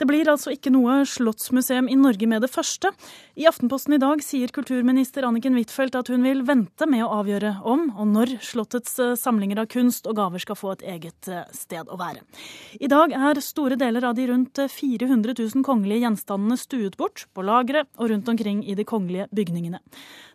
Det blir altså ikke noe slottsmuseum i Norge med det første. I Aftenposten i dag sier kulturminister Anniken Huitfeldt at hun vil vente med å avgjøre om og når Slottets eh, samlinger av kunst og gaver skal få et eget eh, sted å være. I dag er store deler av de rundt 400 000 kongelige gjenstandene stuet bort på lagre og rundt omkring i de kongelige bygningene.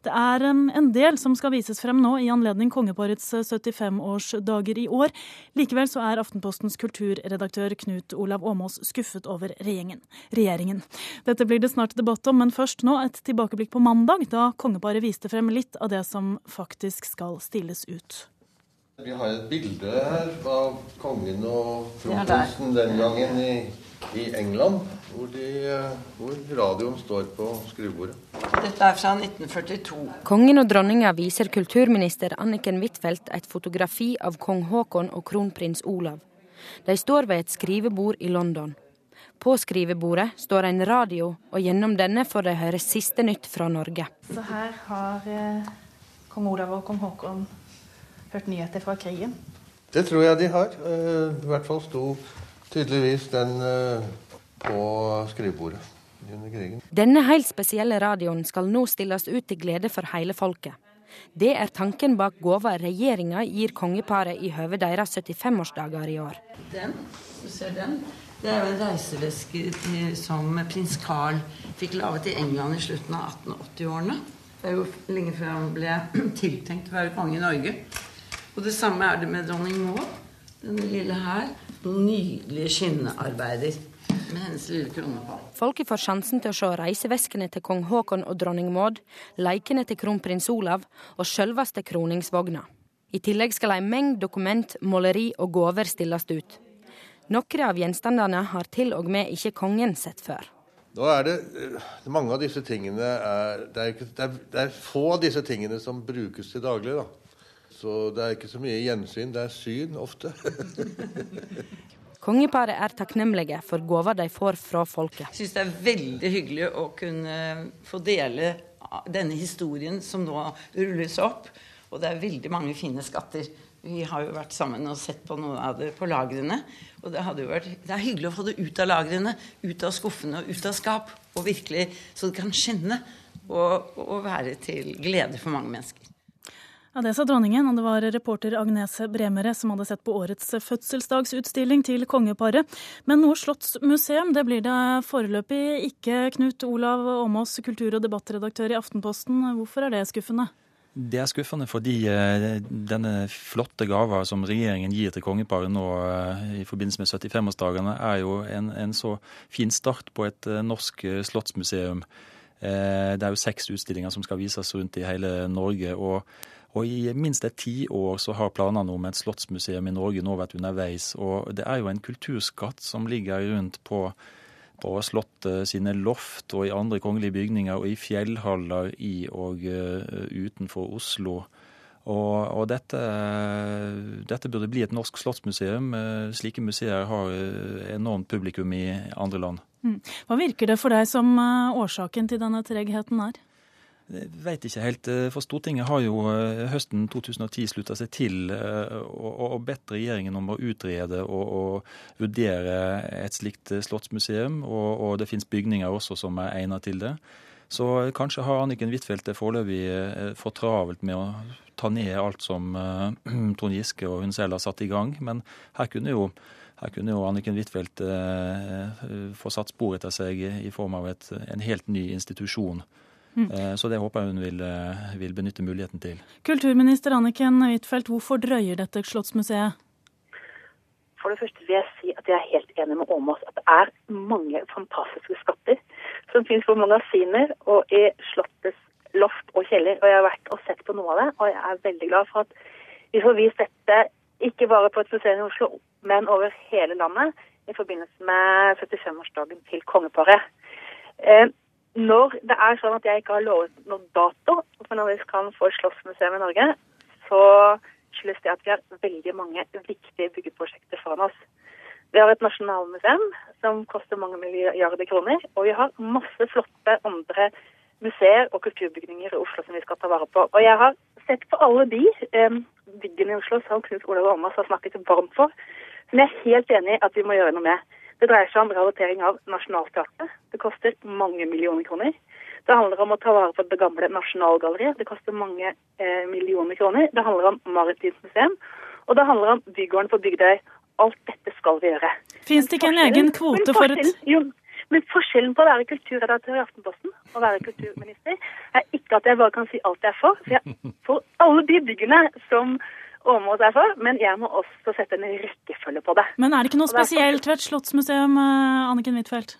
Det er en del som skal vises frem nå i anledning kongeparets 75-årsdager i år. Likevel så er Aftenpostens kulturredaktør Knut Olav Åmås skuffet over regjeringen. regjeringen. Dette blir det snart debatt om, men først nå et tilbakeblikk på mandag, da kongeparet viste frem litt av det som faktisk skal stilles ut. Vi har et bilde her av kongen og kronprinsen den gangen i, i England, hvor, de, hvor, radioen står på skrivebordet. Dette er fra 1942. Kongen og dronninga viser kulturminister Anniken Huitfeldt et fotografi av kong Haakon og kronprins Olav. De står ved et skrivebord i London. På skrivebordet står en radio, og gjennom denne får de høre siste nytt fra Norge. Så her har eh, kong Olav og kong Haakon hørt nyheter fra krigen? Det tror jeg de har. Eh, I hvert fall sto tydeligvis den eh, på skrivebordet under krigen. Denne helt spesielle radioen skal nå stilles ut til glede for hele folket. Det er tanken bak gåva regjeringa gir kongeparet i høve deres 75-årsdager i år. Den, du ser den, det er jo en reiseveske som prins Carl fikk laget i England i slutten av 1880-årene. Det er jo lenge før han ble tiltenkt å være konge i Norge. Og det samme er det med dronning Maud. Denne lille her. Nydelige skinnearbeider med hennes lille krone på. Folket får sjansen til å se reiseveskene til kong Haakon og dronning Maud, leikene til kronprins Olav og selveste kroningsvogna. I tillegg skal en mengd dokument, måleri og gaver stilles ut. Noen av gjenstandene har til og med ikke kongen sett før. Nå er det, Mange av disse tingene er det, er ikke, det, er, det er få av disse tingene som brukes til daglig. da. Så det er ikke så mye gjensyn, det er syn ofte. Kongeparet er takknemlige for gaver de får fra folket. Jeg syns det er veldig hyggelig å kunne få dele denne historien som nå rulles opp. Og det er veldig mange fine skatter. Vi har jo vært sammen og sett på noe av det på lagrene. Og det, vært, det er hyggelig å få det ut av lagrene, ut av skuffene og ut av skap. Og virkelig så det kan skjenne og, og være til glede for mange mennesker. Ja, Det sa dronningen, og det var reporter Agnese Bremere som hadde sett på årets fødselsdagsutstilling til kongeparet. Men noe slottsmuseum det blir det foreløpig ikke. Knut Olav Åmås, kultur- og debattredaktør i Aftenposten, hvorfor er det skuffende? Det er skuffende fordi eh, denne flotte gava som regjeringen gir til kongeparet nå eh, i forbindelse med 75-årsdagene, er jo en, en, så fin start på et eh, norsk slottsmuseum. Det er jo seks utstillinger som skal vises rundt i hele Norge. og og i minst et tiår så har planene om et slottsmuseum i Norge nå vært underveis. Og det er jo en kulturskatt som ligger rundt på, på Slottet sine loft og i andre kongelige bygninger og i fjellhaller i og uh, utenfor Oslo. Og, og dette, dette, burde bli et norsk slottsmuseum. Slike museer har enormt publikum i andre land. Mm. Hva virker det for deg som årsaken til denne tregheten er? Jeg vet ikke helt. Eh, for Stortinget har jo eh, høsten 2010 slutta seg til eh, og, bedt regjeringen om å utrede og, og vurdere et slikt slottsmuseum. Og, og det finnes bygninger også som er egnet til det. Så kanskje har Anniken Huitfeldt foreløpig for travelt med å ta ned alt som Trond Giske og hun selv har satt i gang. Men her kunne jo, her kunne jo Anniken Huitfeldt få satt spor etter seg i form av et, en helt ny institusjon Mm. Eh, så det håper jeg hun vil, eh, vil, benytte muligheten til. Kulturminister Anniken Huitfeldt, hvorfor drøyer dette Slottsmuseet? For det første vil jeg si at jeg er helt enig med Åmås at det er mange fantastiske skatter som finnes på magasiner og i Slottets loft og kjeller. Og jeg har vært og sett på noe av det, og jeg er veldig glad for at vi får vist dette ikke bare på et museum i Oslo, men over hele landet i forbindelse med 75-årsdagen til kongeparet. Når det er sånn at jeg ikke har lovet noen dato for når vi kan få Slottsmuseum i Norge, så skyldes det at vi har veldig mange viktige byggeprosjekter foran oss. Vi har et nasjonalmuseum som koster mange milliarder kroner, og vi har masse flotte andre museer og kulturbygninger i Oslo som vi skal ta vare på. Og jeg har sett på alle de eh, byggene i Oslo som Knut Olav Åmås har snakket varmt for, som jeg er helt enig i at vi må gjøre noe med. Det dreier seg om rehabilitering av Nationaltheatret. Det koster mange millioner kroner. Det handler om å ta vare på det gamle Nasjonalgalleriet. Det koster mange eh, millioner kroner. Det handler om Maritimt museum. Og det handler om Bygården på Bygdøy. Alt dette skal vi gjøre. Fins det ikke en egen kvote for et jo, men forskjellen på å være kulturredaktør i Aftenposten og være kulturminister, er ikke at jeg bare kan si alt jeg er for. For jeg for alle de byggene som Åmås er for, men jeg må også sette en rekkefølge på det. Men er det ikke noe spesielt ved et slottsmuseum, eh, Anniken Huitfeldt?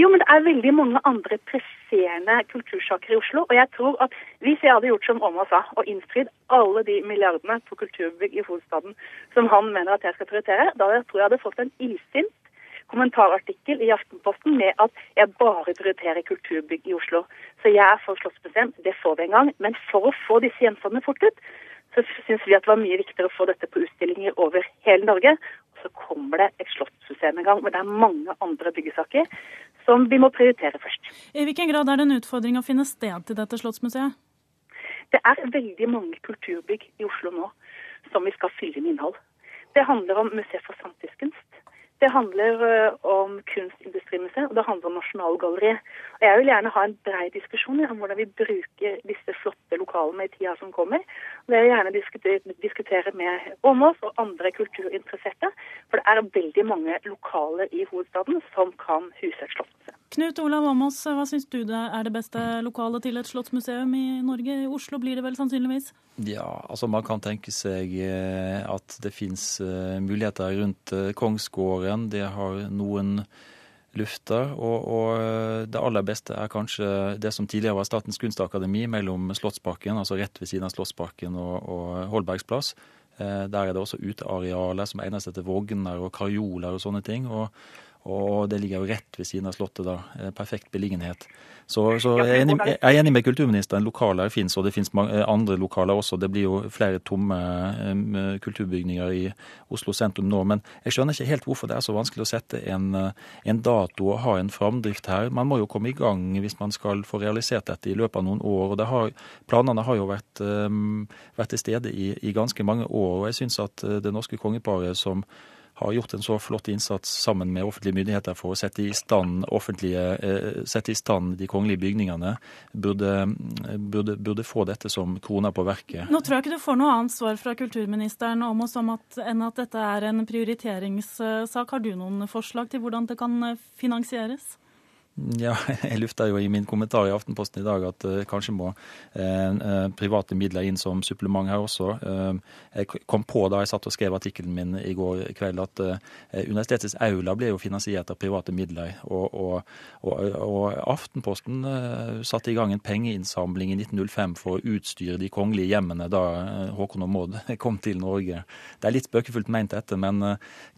Jo, men det er veldig mange andre presserende kultursaker i Oslo. Og jeg tror at hvis jeg hadde gjort som Åmås sa, og innfridd alle de milliardene på kulturbygg i hovedstaden som han mener at jeg skal prioritere, da tror jeg jeg hadde fått en illsint kommentarartikkel i Aftenposten med at jeg bare prioriterer kulturbygg i Oslo. Så jeg er for Slottsmuseum, det får vi en gang. Men for å få disse gjenstandene fort ut, så syns vi at det var mye viktigere å få dette på utstillinger over hele Norge. Og så kommer det et slottsmuseum en gang. Men det er mange andre byggesaker som vi må prioritere først. I hvilken grad er det en utfordring å finne sted til dette slottsmuseet? Det er veldig mange kulturbygg i Oslo nå som vi skal fylle med innhold. Det handler om Museet for samtidskunst. Det handler eh, om Kunstindustrimuseet, og det handler om Nasjonalgalleriet. Jeg vil gjerne ha en brei diskusjon om hvordan vi bruker disse flotte lokalene i tida som kommer. Og det vil jeg gjerne diskutere, diskutere med Åmås og andre kulturinteresserte. For det er veldig mange lokaler i hovedstaden som kan huse et slottsmuseum. Knut Olav Åmås, hva syns du det er det beste lokalet til et slottsmuseum i Norge? I Oslo blir det vel sannsynligvis? Ja, altså man kan tenke seg eh, at det fins eh, muligheter rundt Kongsgården. Det har noen lufter. Og, og, det aller beste er kanskje det som tidligere var Statens kunstakademi mellom Slottsparken, altså rett ved siden av Slottsparken og, og Holbergs plass. Eh, der er det også utearealer som egner seg til vogner og karjoler og sånne ting. Og, og det ligger jo rett ved siden av Slottet, da. Perfekt beliggenhet. Så, så jeg, er enig, jeg, er enig, med kulturministeren. Lokaler fins, og det fins andre lokaler også. Det blir jo flere tomme kulturbygninger i Oslo sentrum nå. Men jeg skjønner ikke helt hvorfor det er så vanskelig å sette en, en dato og ha en framdrift her. Man må jo komme i gang hvis man skal få realisert dette i løpet av noen år. og har, Planene har jo vært, vært til stede i, i ganske mange år. og jeg syns at det norske kongeparet som har gjort en så flott innsats sammen med offentlige myndigheter for å sette i stand, eh, sette i stand de kongelige bygningene, burde, burde, burde, få dette som krona på verket. Nå tror jeg ikke du får noe annet svar fra kulturministeren om oss om at, enn at dette er en prioriteringssak. Har du noen forslag til hvordan det kan finansieres? Ja, jeg lufta jo i min kommentar i Aftenposten i dag at uh, kanskje må uh, private midler inn som supplement her også. Uh, jeg kom på da jeg satt og skrev artikkelen min i går kveld at universitetets aula ble jo finansiert av private midler. Og, og, og, og Aftenposten satte i gang en pengeinnsamling i 1905 for å utstyre de kongelige hjemmene da Håkon og Maud kom til Norge. Det er litt spøkefullt ment dette, men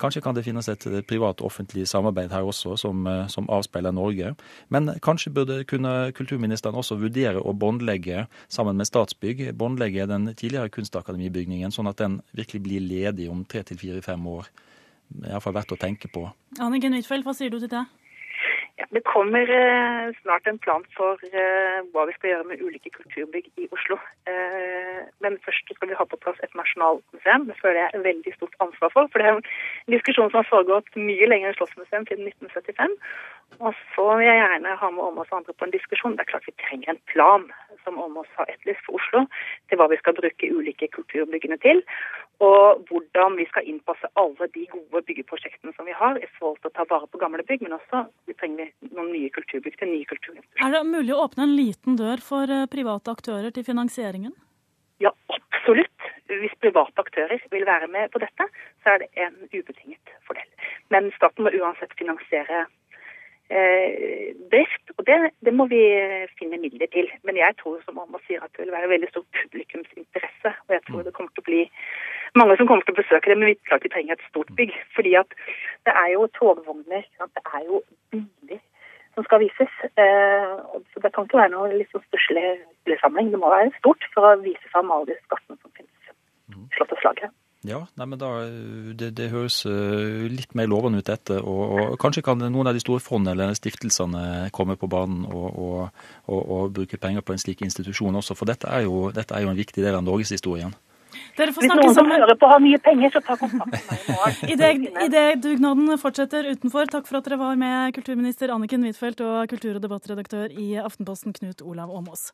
kanskje kan det finnes et privat-offentlig samarbeid her også som, som avspeiler Norge. Norge. Men kanskje burde kunne kulturministeren også vurdere å båndlegge, sammen med Statsbygg, båndlegge den tidligere kunstakademibygningen, sånn at den virkelig blir ledig om tre til fire-fem år. Iallfall verdt å tenke på. Anniken Huitfeldt, hva sier du til det? Ja, det kommer eh, snart en plan for eh, hva vi skal gjøre med ulike kulturbygg i Oslo. Eh, men først skal vi ha på plass et nasjonalmuseum. Det føler jeg er veldig stort ansvar for. For det er en diskusjon som har foregått mye lenger enn Slottsmuseum siden 1975. Og så vil jeg gjerne ha med Åmås og andre på en diskusjon. Det er klart vi trenger en plan, som Åmås har etterlyst for Oslo, til hva vi skal bruke ulike kulturbyggene til og hvordan vi skal innpasse alle de gode byggeprosjektene som vi har i forhold til å ta vare på gamle bygg, men også vi trenger noen nye kulturbygg til nye kulturinstitusjoner. Er det mulig å åpne en liten dør for eh, private aktører til finansieringen? Ja, absolutt. Hvis private aktører vil være med på dette, så er det en ubetinget fordel. Men staten må uansett finansiere eh, drift, og det, det, må vi finne midler til. Men jeg tror som mamma sier at det vil være veldig stor publikumsinteresse, og jeg tror det kommer til å bli mange som kommer til å besøke det, men vi, klart vi trenger et stort bygg. Fordi at det er jo togvogner, det er jo biler som skal vises. Eh, så det kan ikke være noe liksom stusslig samling. Det må være stort for å vise fram alle de skattene som finnes i Slottet Ja, nei, men da, det, det, høres eh, litt mer lovende ut dette. Og, og, kanskje kan noen av de store fondene eller stiftelsene komme på banen og, og, og, bruke penger på en slik institusjon også. For dette er jo, dette er jo en viktig del av norgeshistorien. Dere får Hvis noen som sammen. hører på har mye penger, så ta kontakt med meg i morgen. Idet idet dugnaden fortsetter utenfor, takk for at dere var med, kulturminister Anniken Huitfeldt og kultur- og debattredaktør i Aftenposten, Knut Olav Åmås.